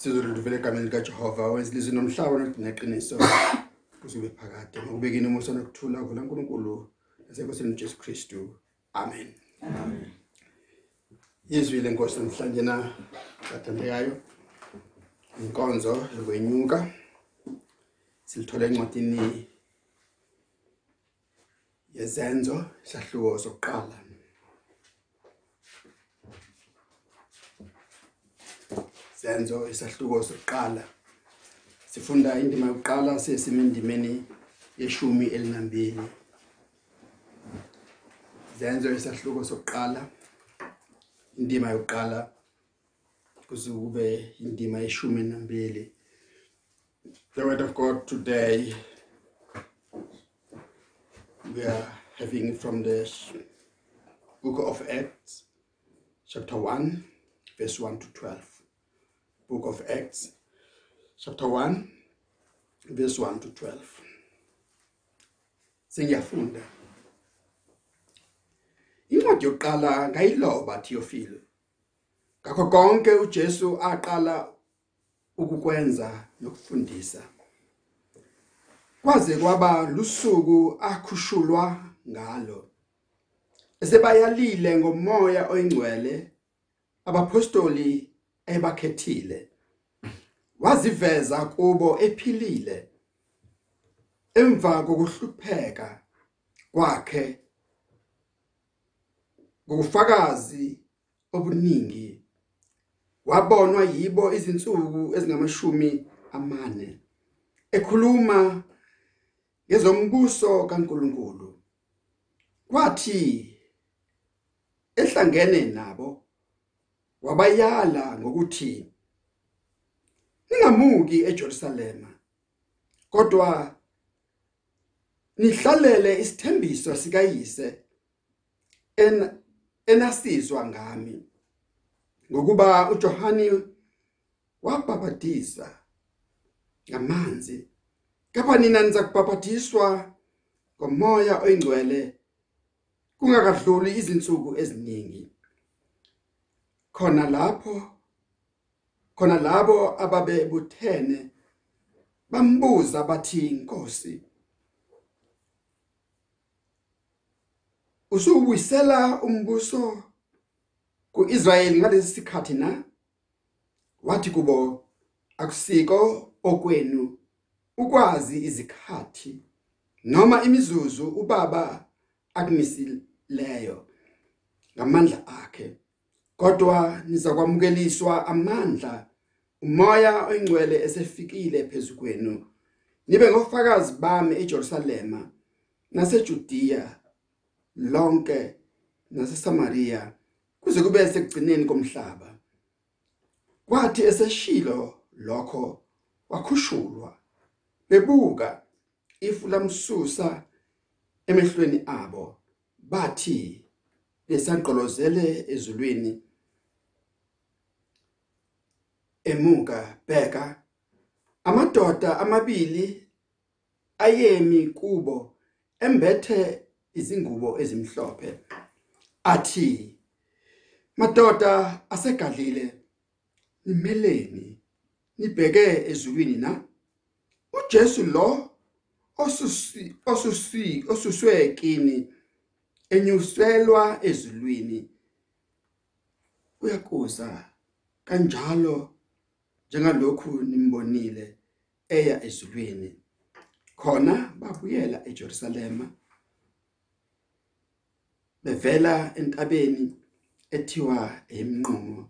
sizoluvela egameni likaJehova wenza ilizwe nomhlaba neqiniso kuzube phakade ngokubekini umusa nokuthula kula uNkulunkulu nasenkosini uJesu Kristu amen. Amen. Izwi lenkosi namhlanje na bathandekayo inkonzo yokwenyuka. Silithola encwadini yezenzo sahluko sokuqala. Senzo isahluko sokuqala sifunda indima yokuqala sesimindimeni yeshumi elinambili. Zenzo isahluko sokuqala indima yokuqala kuzube indima yeshumi nambili. The word of god today we are having from the book of acts chapter 1 verse 1 to 12 book of Acts, chapter 1, verse 1 to 12. Sengiyafunda. Incwadi yokuqala ngayiloba Theophile. Ngakho konke uJesu aqala ukukwenza nokufundisa. Kwaze kwaba lusuku akhushulwa ngalo. Esebayalile ngomoya oyingcwele abapostoli ebakhethile waziveza kubo ephilile emva kokuhlupheka kwakhe ngokufakazi obuningi wabonwa yibo izinsuku ezingamashumi amane ekhuluma ngezombuso kaNkuluNkulu. Kwathi ehlangene nabo wabayala ngokuthi ningamuki eJerusalema. Kodwa nihlalele isithembiso sikayise en enasizwa ngami ngokuba uJohani wabhabhatisa ngamanzi. Kepha nina niza kubhabhatiswa ngomoya oyingcwele kungakadluli izinsuku eziningi. Khona lapho khona labo ababebuthene bambuza bathi inkosi usubuyisela umbuso kuIsrayeli ngalesi sikhathi na? Wathi kubo akusiko okwenu ukwazi izikhathi noma imizuzu ubaba akunisileyo ngamandla akhe kodwa nizakwamukeliswa amandla umoya oyingcwele esefikile phezukwenu nibe ngofakazi bami eJerusalema naseJudiya lonke naseSamaria kuze kube sekugcineni komhlaba. Kwathi eseshilo lokho wakhushulwa bebuka ifu lamsusa emehlweni abo bathi besaqolozele ezulwini emuka bheka. Amadoda amabili ayemi kubo embethe izingubo ezimhlophe. Athi madoda asegadlile. Nimeleni. Nibheke ezulwini na? uJesu lo osusi osusi osuswe kini enyuselwa ezulwini. Uyakuza kanjalo njengalokhu nimbonile eya ezulwini khona babuyela eJerusalema bevela entabeni ethiwa emnqumo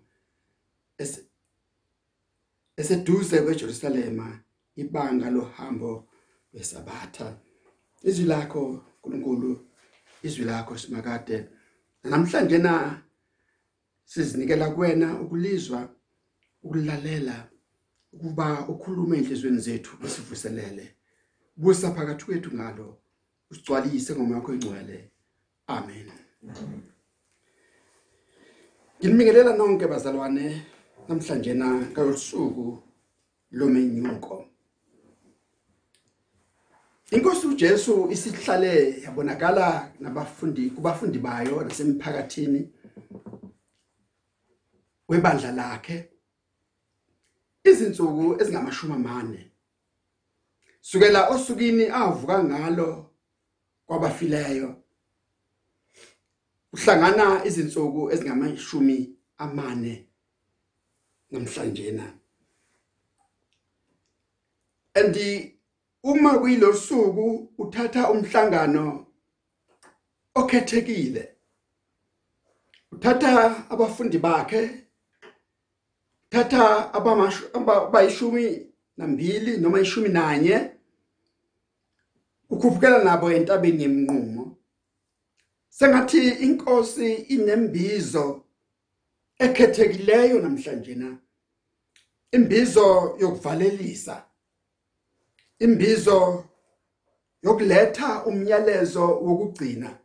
eseduze kweJerusalema ibanga lohambo lwesabatha. Izwi lakho uNkulunkulu izwi lakho simakade. Namhlanje na sizinikela kuwena ukulizwa ukulalela ukuba ukhulume enhlizweni zethu usivuselele. Busa phakathi kwethu ngalo usigcwalise ngoma yakho engcwele. Amen. Ngimibingelela nonke bazalwane namhlanje na ngalosuku lomenyuko. Inkosi uJesu isihlale yabonakala nabafundi kubafundi bayo nasemphakathini webandla lakhe. Izinsuku ezingamashumi amane sukela osukini avuka ngalo kwabafileyo uhlangana izinsuku ezingamashumi amane namhlanje na andi uma kuyilosuku uthatha umhlangano okhethekile uthatha abafundi bakhe thatha abayishumi nambili noma ishumi nanye ukhuphukela nabo entabeni yemnqumo. Sengathi inkosi inembizo ekhethekileyo namhlanje na? Imbizo yokuvalelisa imbizo yokuletha umyalezo wokugcina.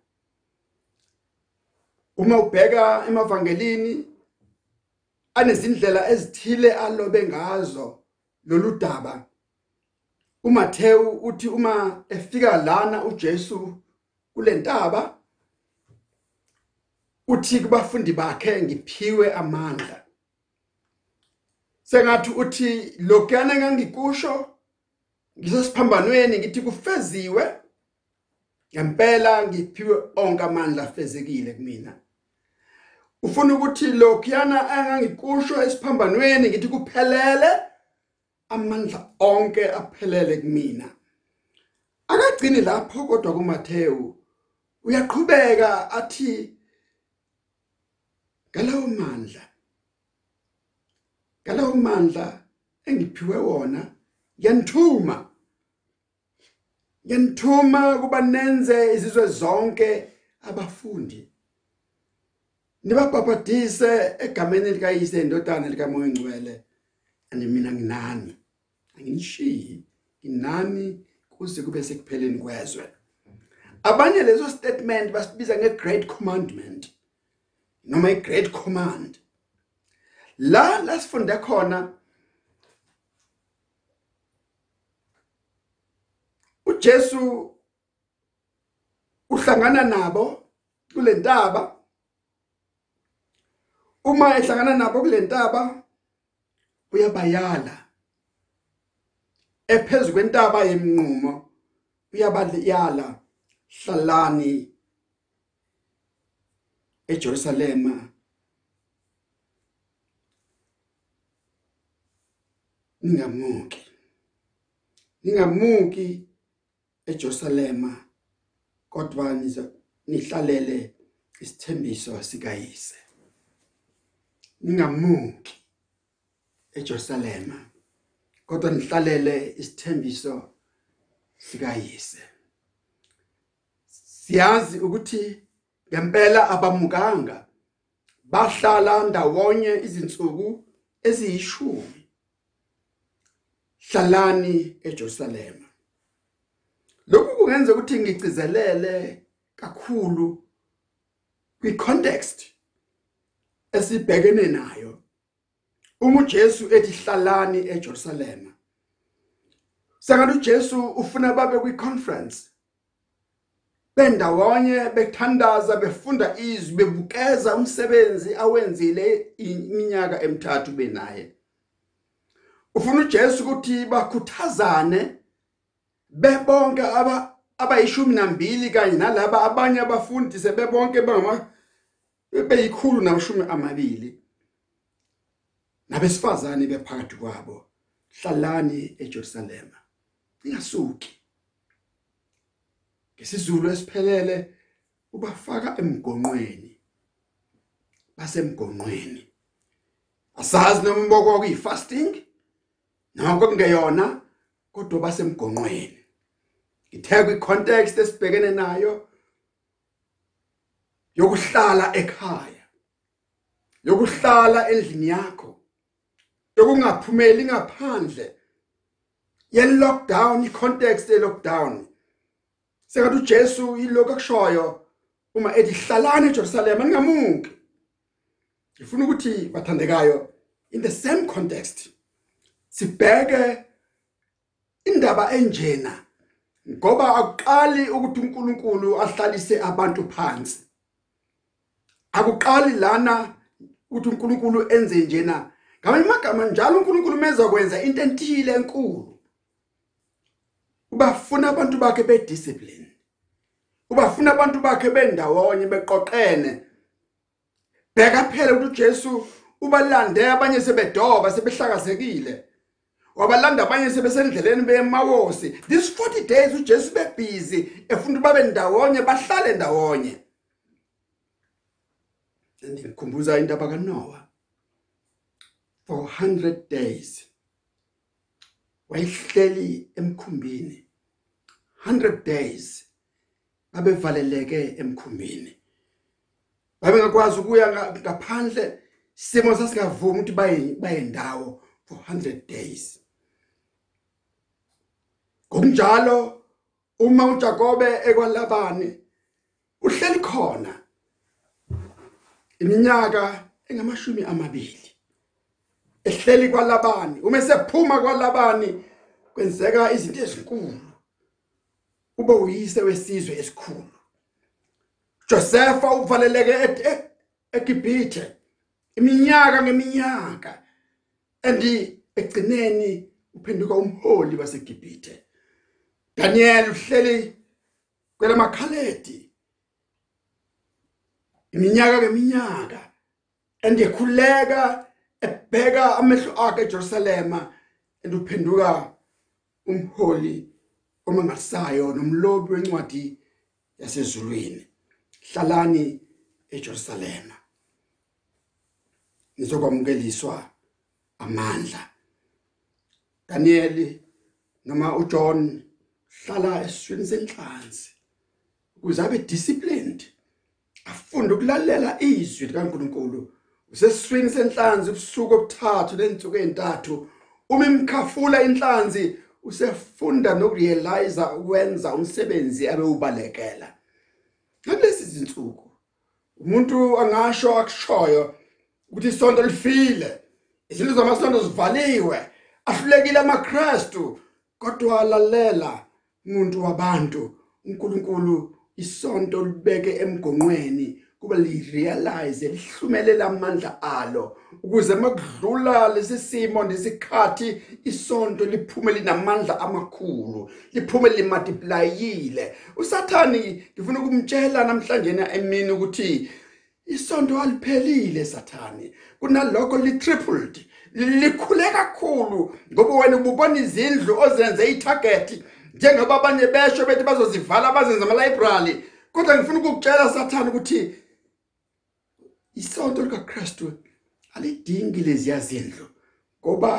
Uma ubheka emavangelini anezindlela ezithile alobe ngazo lolu daba. uMathewu uthi uma efika lana uJesu kulentaba uthi kubafundi bakhe ngiphiwe amandla. Sengathi uthi lokuyana ngangikusho ngisosiphambanweni ngithi kufeziwe ngempela ngiphiwe onke amandla afezekile kumina. Ufuna ukuthi lokuyana angangikusho esiphambanweni ngithi kuphelele amandla onke aphelele kumina. Akagcini lapho kodwa kuMathewu uyaqhubeka athi ngalawo mandla ngalawo mandla engiphiwe wona yanthuma yanthuma kuba nenze izizwe zonke abafundi. Nibabhabhadise egameni likayise indodana likamoya ngcwele ande mina nginani? Anginishiyi inani kuze kube sekupheleni kwezwe. Abanye lezo statement basibiza nge great commandment noma i great command. La lasifunda khona uJesu uhlangana nabo kulentaba uma ehlangana nabo kulentaba uyabayala. Ephezulu kwentaba yemnqumo uyabayala. Hlalani eJerusalema ningamuki. Ningamuki eJerusalema kodwa niza nihlalele isithembiso sikayise. Ningamuki eJerusalema kodwa nihlalele isithembiso sikayise. Siyazi ukuthi ngempela abamukanga bahlala ndawonye izinsuku eziyishumi. Hlalani eJerusalema. Lokhu kungenza ukuthi ngicizelele kakhulu kwi context esibhekene nayo. Uma uJesu ethi hlalani eJerusalema sengathi uJesu ufuna babe kwi conference bendawonye bethandaza befunda izwi bebukeza umsebenzi awenzile iminyaka emithathu benaye. Ufuna uJesu ukuthi bakhuthazane bebonke aba abayishumi nambili kanye nalaba abanye abafundi sebebonke bangama beyikhulu namashumi amabili nabesifazane bephakathi kwabo. Hlalani eJerusalema ingasuki. Ngesizulu esiphelele ubafaka emgonqweni. Basemgonqweni. Asazi noma imboko kuyifasting noko kungeyona kodwa basemgonqweni. Ngithe kwi context esibhekene nayo. Yokuhlala ekhaya yokuhlala endlini yakho yokungaphumeli ngaphandle ye lockdown i context ye lockdown sekathi uJesu yiloko akushoyo uma ethi hlalani eJerusalem ningamuki ngifuna ukuthi bathandekayo in the same context sibheke indaba enjena ngoba akuqali ukuthi uNkulunkulu ahlalise abantu phansi. Akuqali lana ukuthi uNkulunkulu enze njena ngamanye amagama njalo uNkulunkulu meza kwenza into entile enkulu. Ubafuna abantu bakhe bediscipline. Ubafuna abantu bakhe bendawonye beqoqene. Bheka phela ukuthi uJesu ubalande abanye sebedoba sebehlakazekile. Wabalanda abanye sebesendleleni bemawosi this 40 days uJesu bebusy efuna babe ndawonye bahlale ndawonye. Ndikhumbuza indaba kaNoah. For 100 days wayihleli emkhumbini. 100 days babevaleleke emkhumbini. Babengakwazi ukuya ngaphandle simo sasingavumi ukuthi baye baye ndawo for 100 days. Ngokunjalo uma uJakobe ekwalabani uhleli khona. Iminyaka engamashumi amabili. Ehleli kwalabani? Uma sephuma kwalabani kwenzeka izinto ezinkulu. Ube uyise wesizwe esikhulu. Josepha uvaleleke eGibhithe iminyaka ngeminyaka andi egcineni uphenduka umholi waseGibhithe. Daniel uhleli kwelamakhaledi. Iminyaka ngeminyaka andikhuleka ebheka amehlo akhe eJerusalema anduphenduka umholi omangasayo nomlobi wencwadi yasezulwini. Hlalani eJerusalema nizokwamukeliswa amandla. Daniel noma uJohn hlala esweni senhlanzi ukuze abe disciplined. Afunde ukulalela izwi likaNkuluNkulu. Usesiswini senhlanzi ubusuku obuthathu lensuku ezintathu uma imkhafula inhlanzi usefunda nokurealize ukwenza umsebenzi abe ubalekela ngalezi zinsuku umuntu angasho akushoyo ukuthi isonto lifile izinto zamasonto zivaliwe ahlulekile amaKristu kodwa lalela umuntu wabantu uNkulunkulu isonto libeke emgonqweni kuba lirealize lihlumelela amandla alo. Ukuze makudlula lesisimo nesikhathi isonto liphume linamandla amakhulu liphume limultiplyile usathani ngifuna ukumtshela namhlanje emini ukuthi isonto aliphelile sathani kunalokho li tripled likhule kakhulu. Ngoba wena ububona izindlu ozenze itarget. Njengoba abanye besho bethi bazozivala bazenza ama library kodwa ngifuna ukukutshela sathani ukuthi isonto likaKristu alidingi lezi yazindlu ngoba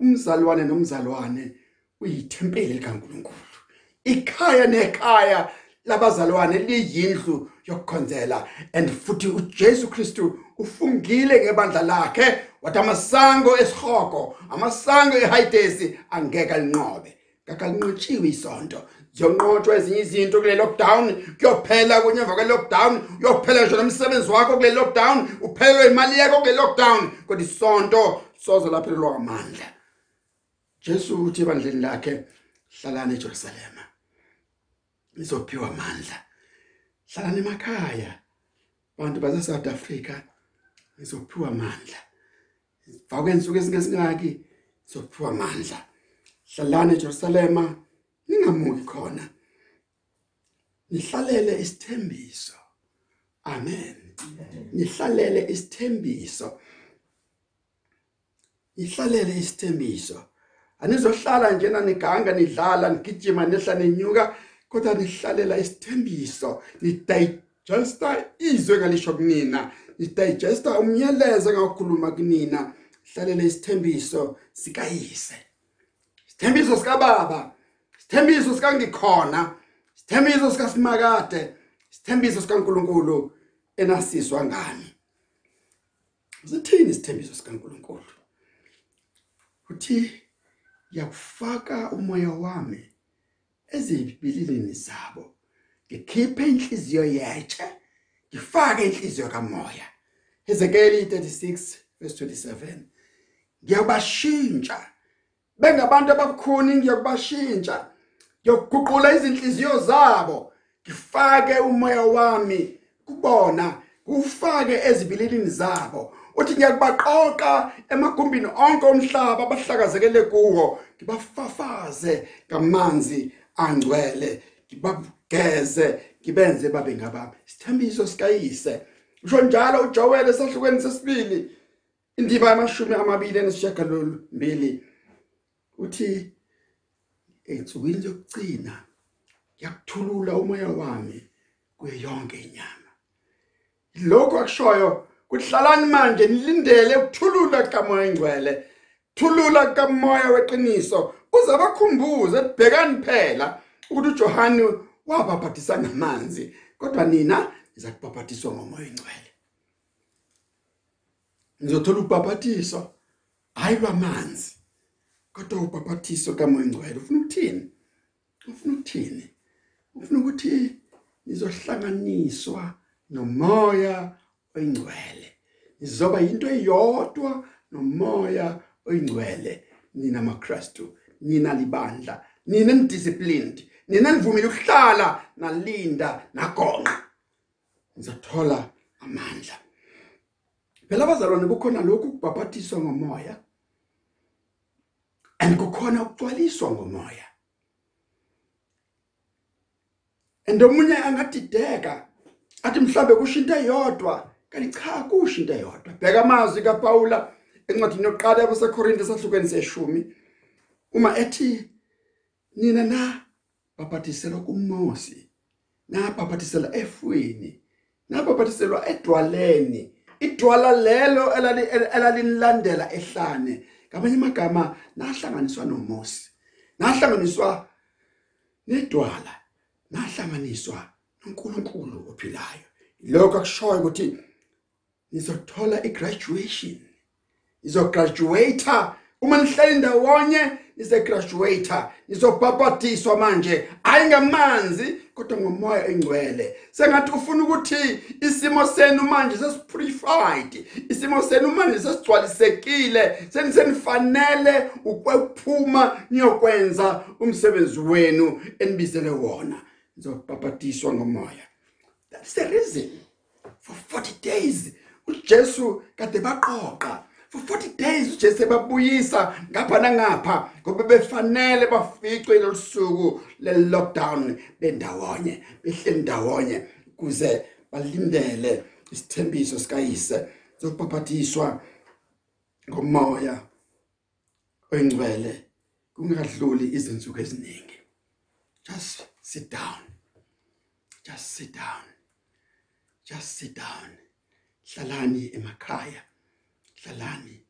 umzalwane nomzalwane uyithempeli likaNkuluNkulu. Ikhaya nekhaya labazalwane liyindlu yokukhonzela and futhi uJesu Kristu ufungile ngebandla lakhe wathi amasango esihoko amasango ehayidesi angeke alinqobe. Kakalinqotshiwe isonto. Ziyonqotshwa ezinye izinto kule lockdown kuyophela kunye emva kwe lockdown uyophela nje nomsebenzi wakho kule lockdown uphelelwe imali yakho kule lockdown. Kodwa isonto soze laphelelwa amandla Jesu uthi ebandleni lakhe hlalana eJerusalem. Izophiwa amandla. Hlalana emakhaya. Abantu base South Africa izophiwa amandla. Vakwensuku esingezingaki izophiwa amandla. Hlalana eJerusalem ningamuki khona. Nihlalele isithembiso. Amen. Nihlalele isithembiso. Nihlalele isithembiso. Anizohlala njena niganga nidlala nigijima nehla nenyuka kodwa nihlalela isithembiso. Nidigesta izwe ngalisho kunina. Nidigesta umyalezo ngakhuluma kunina. Hlalele isithembiso sikayise. Isithembiso sika baba Sithembiso sika ngikhona, sithembiso sika simakade, sithembiso sika uNkulunkulu enasizwa ngani. Sithini isithembiso sika uNkulunkulu? Uthi yakufaka umoya wami ezibililini zabo. Ngikhiphe inhliziyo yetshe, ngifake inhliziyo kamoya. Ezekiel 36 verse 27. Ngiyabashintsha bengabantu ababukhuni ngiyakubashintsha yokuguqula izinhliziyo zabo ngifake umoya wami kubona ufake ezibililini zabo. Uthi ngiyakubaqoqa emagumbini onke omhlaba abahlakazekele kuwo ngibafafaze ngamanzi angcwele ngibageze ngibenze babe ngabami. Isithembiso sikayise. Usho njalo uJoel esahlukweni sesibili indima yamashumi amabili nesishiyagalombili uthi ensukwini zokugcina ngiyakuthulula umoya wami kuyo yonke inyama. Lokho akushoyo kuhlalani manje nilindele ukuthulula kamoya engcwele thulula kamoya weqiniso uzabakhumbuze bhekani phela ukuthi uJohane wabaphathisa ngamanzi kodwa nina niza kubaphathiswa ngomoya engcwele. Nizothola ubhaphathiso hayi lwamanzi. Kodwa ubhaphathiso kamoya engcwele ufuna ukuthini? Ufuna ukuthini? Ufuna ukuthi nizohlanganiswa nomoya oyingcwele. Nizoba into eyodwa nomoya oyingcwele. Nina maKristu nina libandla nina disciplined nina nivumile ukuhlala nalinda nagonqa. Nizothola amandla. Phela abazalwane kukhona lokhu kubhaphathiswa ngomoya? And kukhona ukugcwaliswa ngomoya. And omunye angadideka athi mhlambe kushinto eyodwa kanti cha kushinto eyodwa bheka amazwi kaPaula encwadini yokuqala yabaseKorinte sahlukweni seshumi. Uma ethi nina na baphathiselwa kuMosi na baphathiselwa efweni na baphathiselwa edwaleni idwala lelo elalilandela ehlane ngamanye amagama nahlanganiswa noMosi nahlanganiswa nedwala nahlanganiswa noNkulunkulu ophilayo. Lokho akushoyo ukuthi nizothola igraduation izograduate uma nihleli ndawonye nizegraduate nizobhabhadiswa manje. Ayingamanzi kodwa ngomoya engcwele. Sengathi ufuna ukuthi isimo senu manje sesipurified. Isimo senu manje sesigcwalisekile. Senifanele ukuphuma niyokwenza umsebenzi wenu enibizele wona. Nizobhabhadiswa ngomoya. That's the reason. For 40 days uJesu kade baqoqa. For 40 days uJesu babuyisa ngapha nangapha ngoba befanele baficwe lesuku le lockdown bendawonye behleli ndawonye kuze balindele isithembiso sikayise zokupaphathiswa ngomoya oyingcwele kungadluli izinsuku eziningi. Just sit down. Just sit down. Just sit down. Hlalani emakhaya. Hlalani.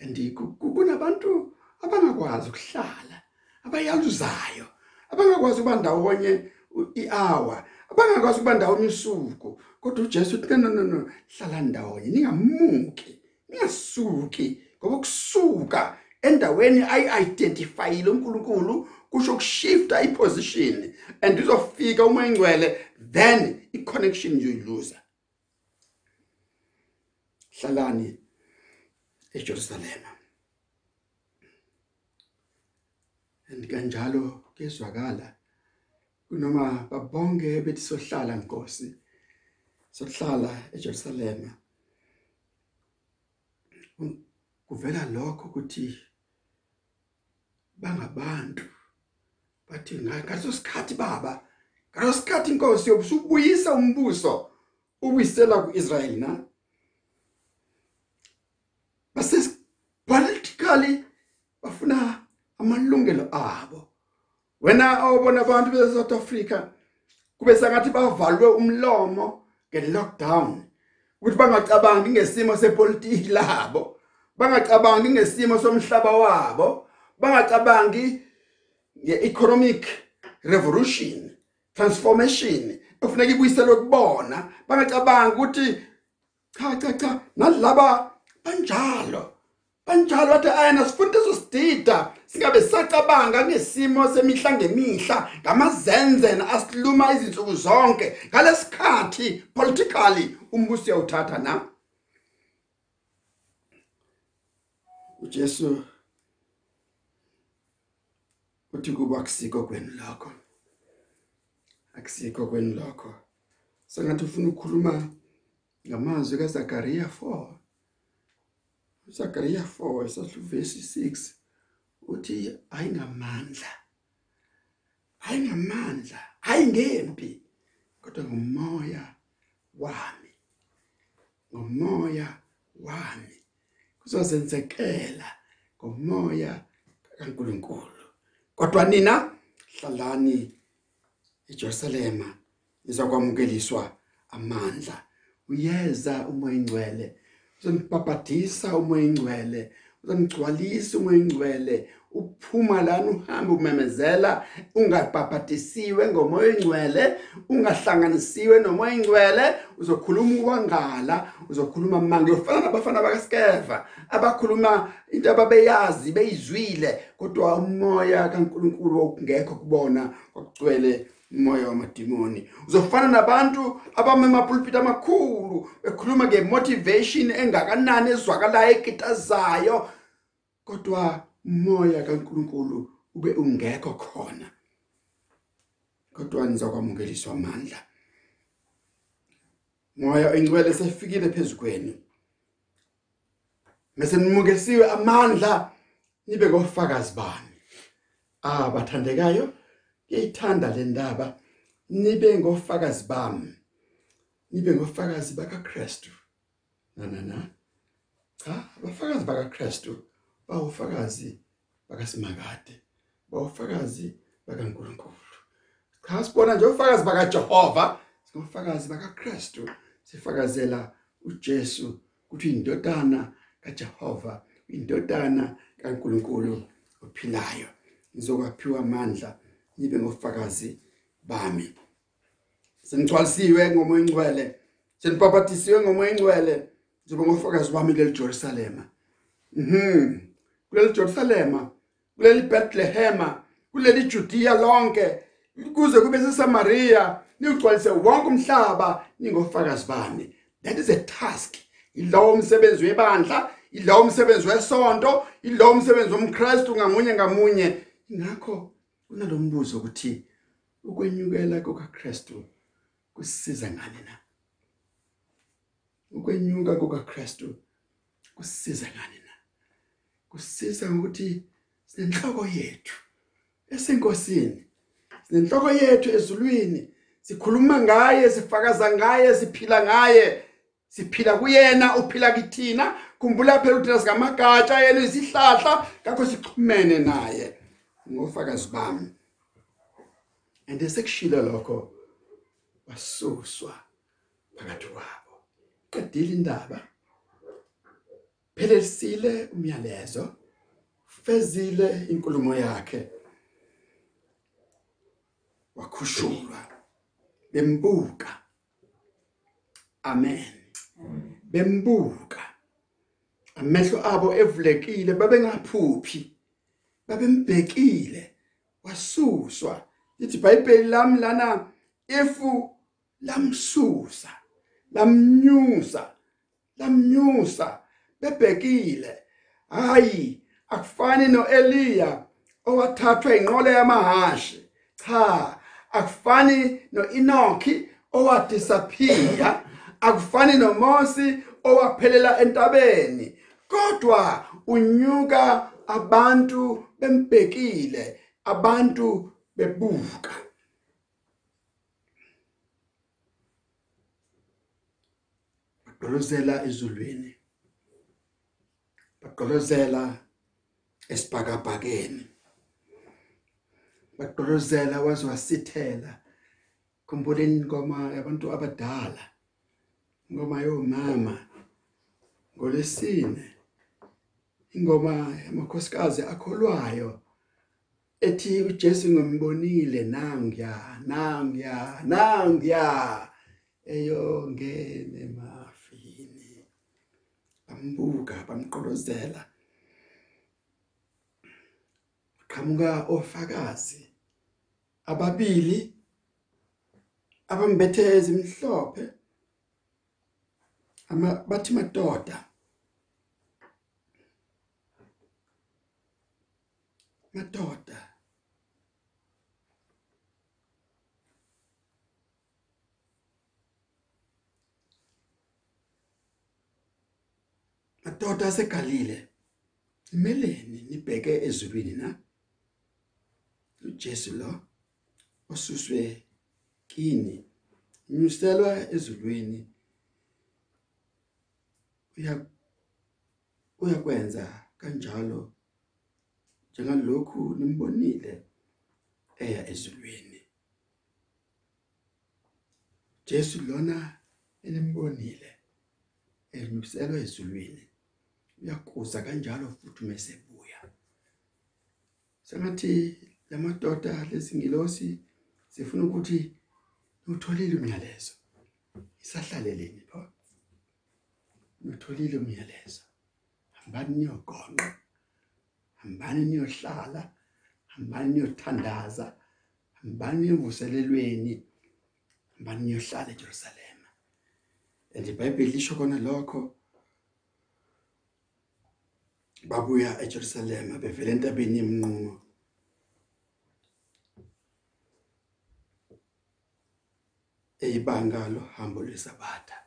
And kunabantu abangakwazi ukuhlala abayaluzayo abangakwazi ukuba ndawonye ihour abangakwazi ukuba ndawonye usuku. Kodwa uJesu uthi no no no hlala ndawonye ningamuki ningasuki ngoba ukusuka endaweni ayi-identifyile uNkulunkulu kusho ukushifta iposition and uzofika uma ingcwele then i-connection uyoyiluza hlalani. eJerusalema kanjalo kezwakala kunoma babonke bethi sohlala inkosi sohlala eJerusalema kuvela lokho ukuthi bangabantu. Bathi ngaso sikhathi baba ngaso sikhathi inkosi yobusubuyisa umbuso ubuyisela kuIsrael na? Base politically bafuna amalungelo abo. Wena awubona abantu be South Africa kube sangathi bavalwe umlomo nge lockdown ukuthi bangacabangi ngesimo sepolitiki labo bangacabangi ngesimo somhlaba wabo bangacabangi ngeeconomic revolution transformation ofuneka ibuyiselwe kubona bangacabanga ukuthi cha cha cha nalaba banjalo banjalo bathi ayena sifunda sosidida singabe sacabanga ngesimo semihla ngemihla ngamazenzena asiluma izinsuku zonke. Ngalesikhathi politically umbuso uyawuthatha na? uJesu uthi kuba kusiko kweni lakho akusikho kweni lakho sengathi ufuna ukukhuluma ngamazwi kaZakaria 4 uZakaria 4 esahlu verse 6 uthi ayingamandla ayingamandla ayingempi kodwa ngumoya wami ngomoya wami. Kuzozenzekela ngomoya kaNkuluNkulu. Kodwa nina hlalani eJerusalema izakwamukeliswa amandla. Uyeza umoya ingcwele uzonibhabhadisa umoya ingcwele uzonigcwalisa umoya ingcwele uphuma lana uhambe umemezela ungabhabhadisiwe ngomoya ingcwele ungahlanganisiwe nomoya ingcwele uzokhuluma ukwangala uzokhuluma manga ufana nabafana bakaSkeva abakhuluma into ababeyazi beyizwile kodwa umoya kaNkuluNkulu ongekho kubona kwakugcwele umoya wamadimoni uzofana nabantu abamema pulpit amakhulu bekhuluma ngemotivation engakanani ezwakalayo ekitazayo kodwa umoya kaNkuluNkulu ube ungekho khona. Kodwa nizakwamukeliswa amandla. Moya ingcwele sefikile phezukweni mase nimukesiwe amandla nibe ngofakazi bani. Ah bathandekayo ngiyithanda le ndaba. Nibe ngofakazi bami. Nibe ngofakazi bakaKristu. Na na na. Cha abafakazi bakaKristu. Bawufakazi bakaSimakade bawufakazi bakaNkuluNkulu. Cha sibona nje ufakazi bakaJehova singofakazi bakaKristu. Sifakazela uJesu ukuthi indodana kaJehova indodana kaNkuluNkulu ophilayo. Nizokwaphiwa amandla nibe ngofakazi bami. Senigcwalisiwe ngomoya ingcwele senibhabhatisiwe ngomoya ingcwele njengoba ngofakazi bami leli Jerusalem mhm. Kuleli Jerusalem kuleli Bethlehem kuleli Judea lonke kuze kube seSamaria nigcwalise wonke umhlaba ningofakazi bami. That is a task. Ilowo umsebenzi webandla ilowo umsebenzi wesonto ilowo umsebenzi womKristu ngamunye ngamunye. Ngakho kunalombuzo ukuthi ukwenyukela kukaKristu kusisiza ngani na? Ukwenyuka kukaKristu kusisiza ngani na? Kusisiza ukuthi sinenhloko yethu esenkosini sinenhloko yethu ezulwini sikhuluma ngaye sifakaza ngaye siphila ngaye siphila kuyena uphila kithina. Khumbula phela ukuthi singamagatsha yena isihlahla ngakho sichumene naye. Ngofakazi bami. And esekushilo lokho wasuswa phakathi kwabo. Qedile indaba. Phelelisile umyalezo fezile inkulumo yakhe. Wakhushulwa bembuka. Amen. Bembuka. Amehlo abo evulekile babengaphuphi. Babembhekile wasuswa. Lithi iBhayibheli lami lana ifu lamsusa lamnyusa lamnyusa. Bebhekile. Hayi akufani noEliya owathathwa inqola yamahashi. Cha akufani noEnoki owadisappear akufani noMosi owaphelela entabeni. Kodwa unyuka abantu bembhekile abantu bebuka. Bagqolozela ezulwini bagqolozela esibhakabhakeni bagqolozela wazwasithela khumbuleni ingoma yabantu abadala ingoma yomama ngolesine ingoma yamakhosikazi akholwayo ethi uJesu ngombonile nangiya nangiya nangiya eyongene mafini bambuka bamqolozela. Qhamuka ofakazi ababili abambethe ezimhlophe ama bathi madoda. Madoda madoda aseGalile imeleni nibheke ezulwini na? uJesu lo osuswe kini. Nyuselwa ezulwini. Uya uyakwenza kanjalo? Njengalokhu nimbonile eya ezulwini. Jesu lona enimbonile enyuselwa ezulwini uyakuza kanjalo futhi mesebuya sengathi lamadoda lezingilosi sifuna ukuthi utholile umyalezo. Isahlaleleni pho utholile umyalezo. Hambani niyogonqa. Hambani niyohlala hambani niyothandaza hambani niyovuselelweni hambani niyohlala eJerusalem and iBhayibheli lisho kona lokho babuya eJerusalem bevela entabeni yemnqumo. Eyibanga lohambo lwesabatha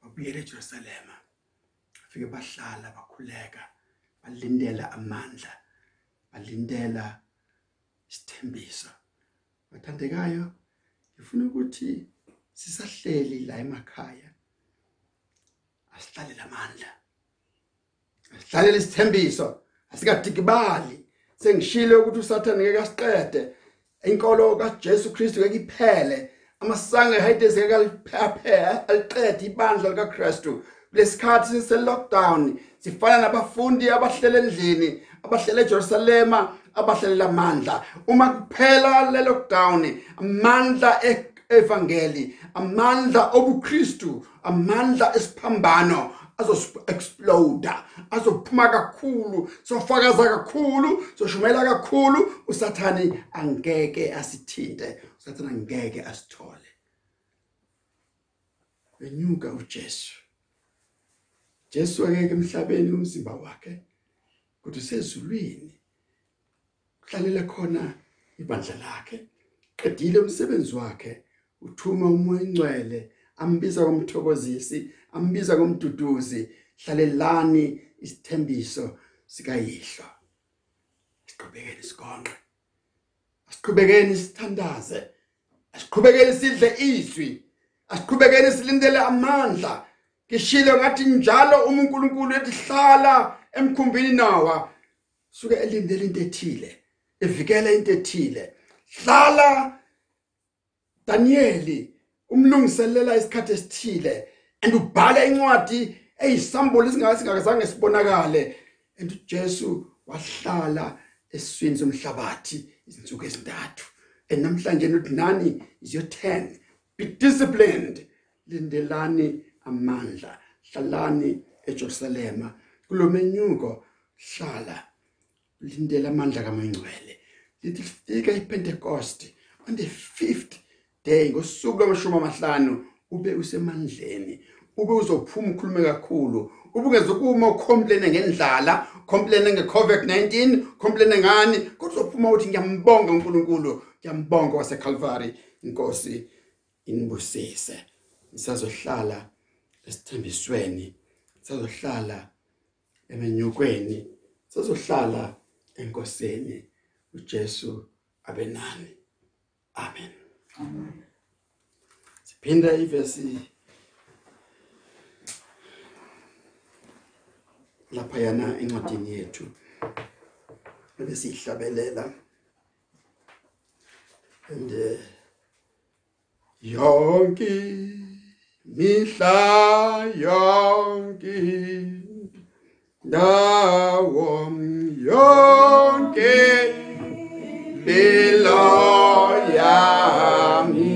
babuyela eJerusalem bafike bahlala bakhuleka. Balindela amandla balindela isithembiso. Bathandekayo ngifuna ukuthi sisahleli la emakhaya asihlale lamandla asihlale isithembiso asikadikibali sengishilo ukuthi usathane ngeke asiqede inkolo kaJesu Kristu ngeke iphele amasango ehayidesi ngekaliphephe aliqede ibandla likaKristu. Lesikhathi se lockdown sifana nabafundi abahlele endlini abahlele eJerusalema abahlele amandla. Uma kuphela le lockdown amandla evangeli amandla obuKristu amandla esiphambano azo-exploda azophuma kakhulu sofakaza kakhulu soshumela kakhulu. Usathani angeke asithinte usathani angeke asithole. Wenyuka uJesu. Jesu akeke emhlabeni umzimba wakhe kodwa sezulwini uhlalela khona ibandla lakhe qedile umsebenzi wakhe uthuma umoya ingcwele ambiza komthokozisi ambiza komduduzi hlalelani isithembiso sikayihlo. Siqhubekeni sigonqe asiqhubekeni sithandaze asiqhubekeni sidle izwi asiqhubekeni silindele amandla. Ngishilo ngathi njalo uNkulunkulu ethi hlala emkhumbini nawa. Suke elindele into ethile evikela into ethile. Hlala Danieli umlungiselela isikhathi esithile and ubhala incwadi eyisambolo isingazange sibonakale. And uJesu wahlala esiswini somhlabathi izinsuku ezintathu. And namhlanje uthi nani is your 10 be disciplined. Lindelani amandla hlalani eJerusalema kulomenyuko hlala lindela amandla kamangcwele. Lithi fika iPentecost on the 5th day ngosuku lwamashumi amahlanu ube usemandleni ube uzophuma ukhulume kakhulu ube ungezukuma ucomplain ngendlala complain ngeCovid-19 complain ngani kodwa uzophuma uthi ngiyambonga uNkulunkulu ngiyambonga wase Calvary inkosi inibusise. Nisazohlala esithembisweni sisazohlala emenyukweni sisazohlala enkosini. uJesu abenani. Amen. Siphinda ivesi lapha yana encwadini yethu ebesihlabelela and uh, yonke mihla yonke ndawo yonke bilo yami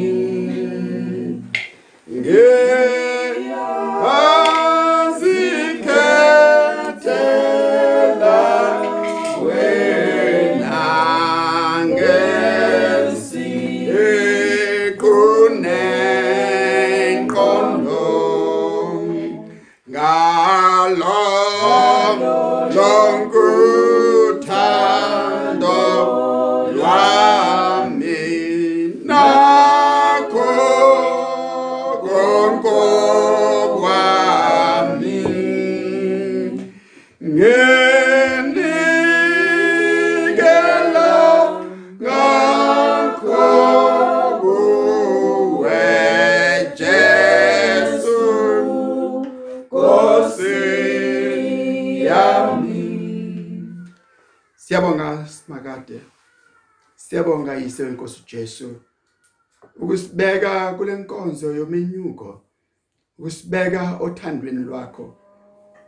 othandweni lwakho.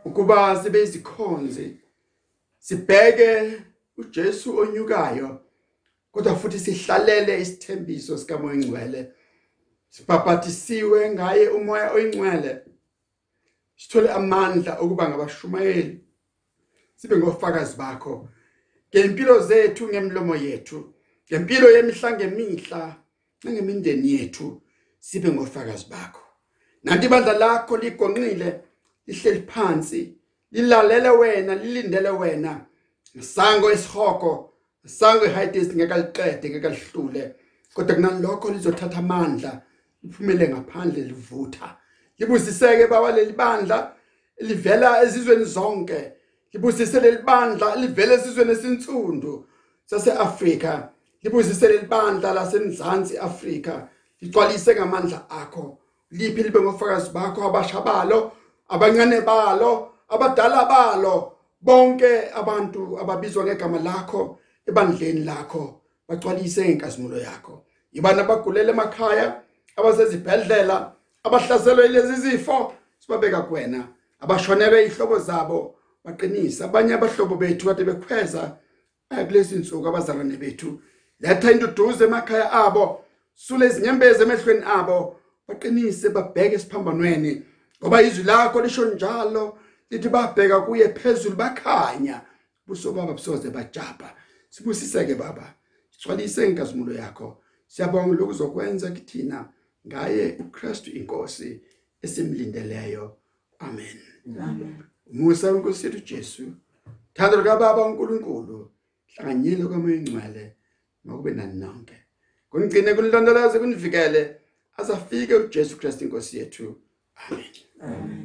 Ukuba sibe izikhonzi. Sibheke uJesu onyukayo. Kodwa futhi sihlalele isithembiso sikamoya engcwele. Sibhabhathisiwe ngaye umoya oyingcwele. Sithole amandla okuba ngabashumayeli. Sibe ngofakazi bakho ngempilo zethu ngemlomo yethu ngempilo yemihla ngemihla nangemindeni yethu sibe ngofakazi bakho nanti ibandla lakho ligonqile lihleli phansi lilalele wena lilindele wena. Ngisango esihoko ngisango ehayidesi ngekaliqede ngekalihlule kodwa kunalokho lizothatha amandla liphumele ngaphandle livutha. Libusiseke baba leli bandla livela ezizweni zonke. Libusise leli bandla livele esizweni esinsundu saseAfrika. Libusise leli bandla lasemzansi Afrika ligcwalise ngamandla akho. Liphi libe ngofakazi bakho abashabalo abancane balo abadala balo? Bonke abantu ababizwa ngegama lakho ebandleni lakho bagcwalise inkazimulo yakho. Ibana bagulele emakhaya abasezibhedlela abahlaselwe lezi zifo? Sibabeka kuwena. Abashonelwe ihlobo zabo. Baqinisa abanye abahlobo bethu kade bekhweza kulezi insuku abazalwane bethu. Letha induduze emakhaya abo sule izinyembezi emehlweni abo. Baqinise babheke esiphambanweni ngoba izwi lakho lisho njalo lithi babheka kuye phezulu bakhanya. Buso baba busoze bajapha sibusiseke baba. Sigcwalise inkazimulo yakho. Siyabonga lokuzokwenza kithina. Ngaye uKristu inkosi esimlindeleyo. Amen. Musa inkosi yethu Jesu thando lika baba uNkulunkulu hlanganyele kwamoya ingcwele makube nani nonke. Kunigcine kunilondoloze kunivikele. azafike uJesu Kristu inkosi yethu amen, amen.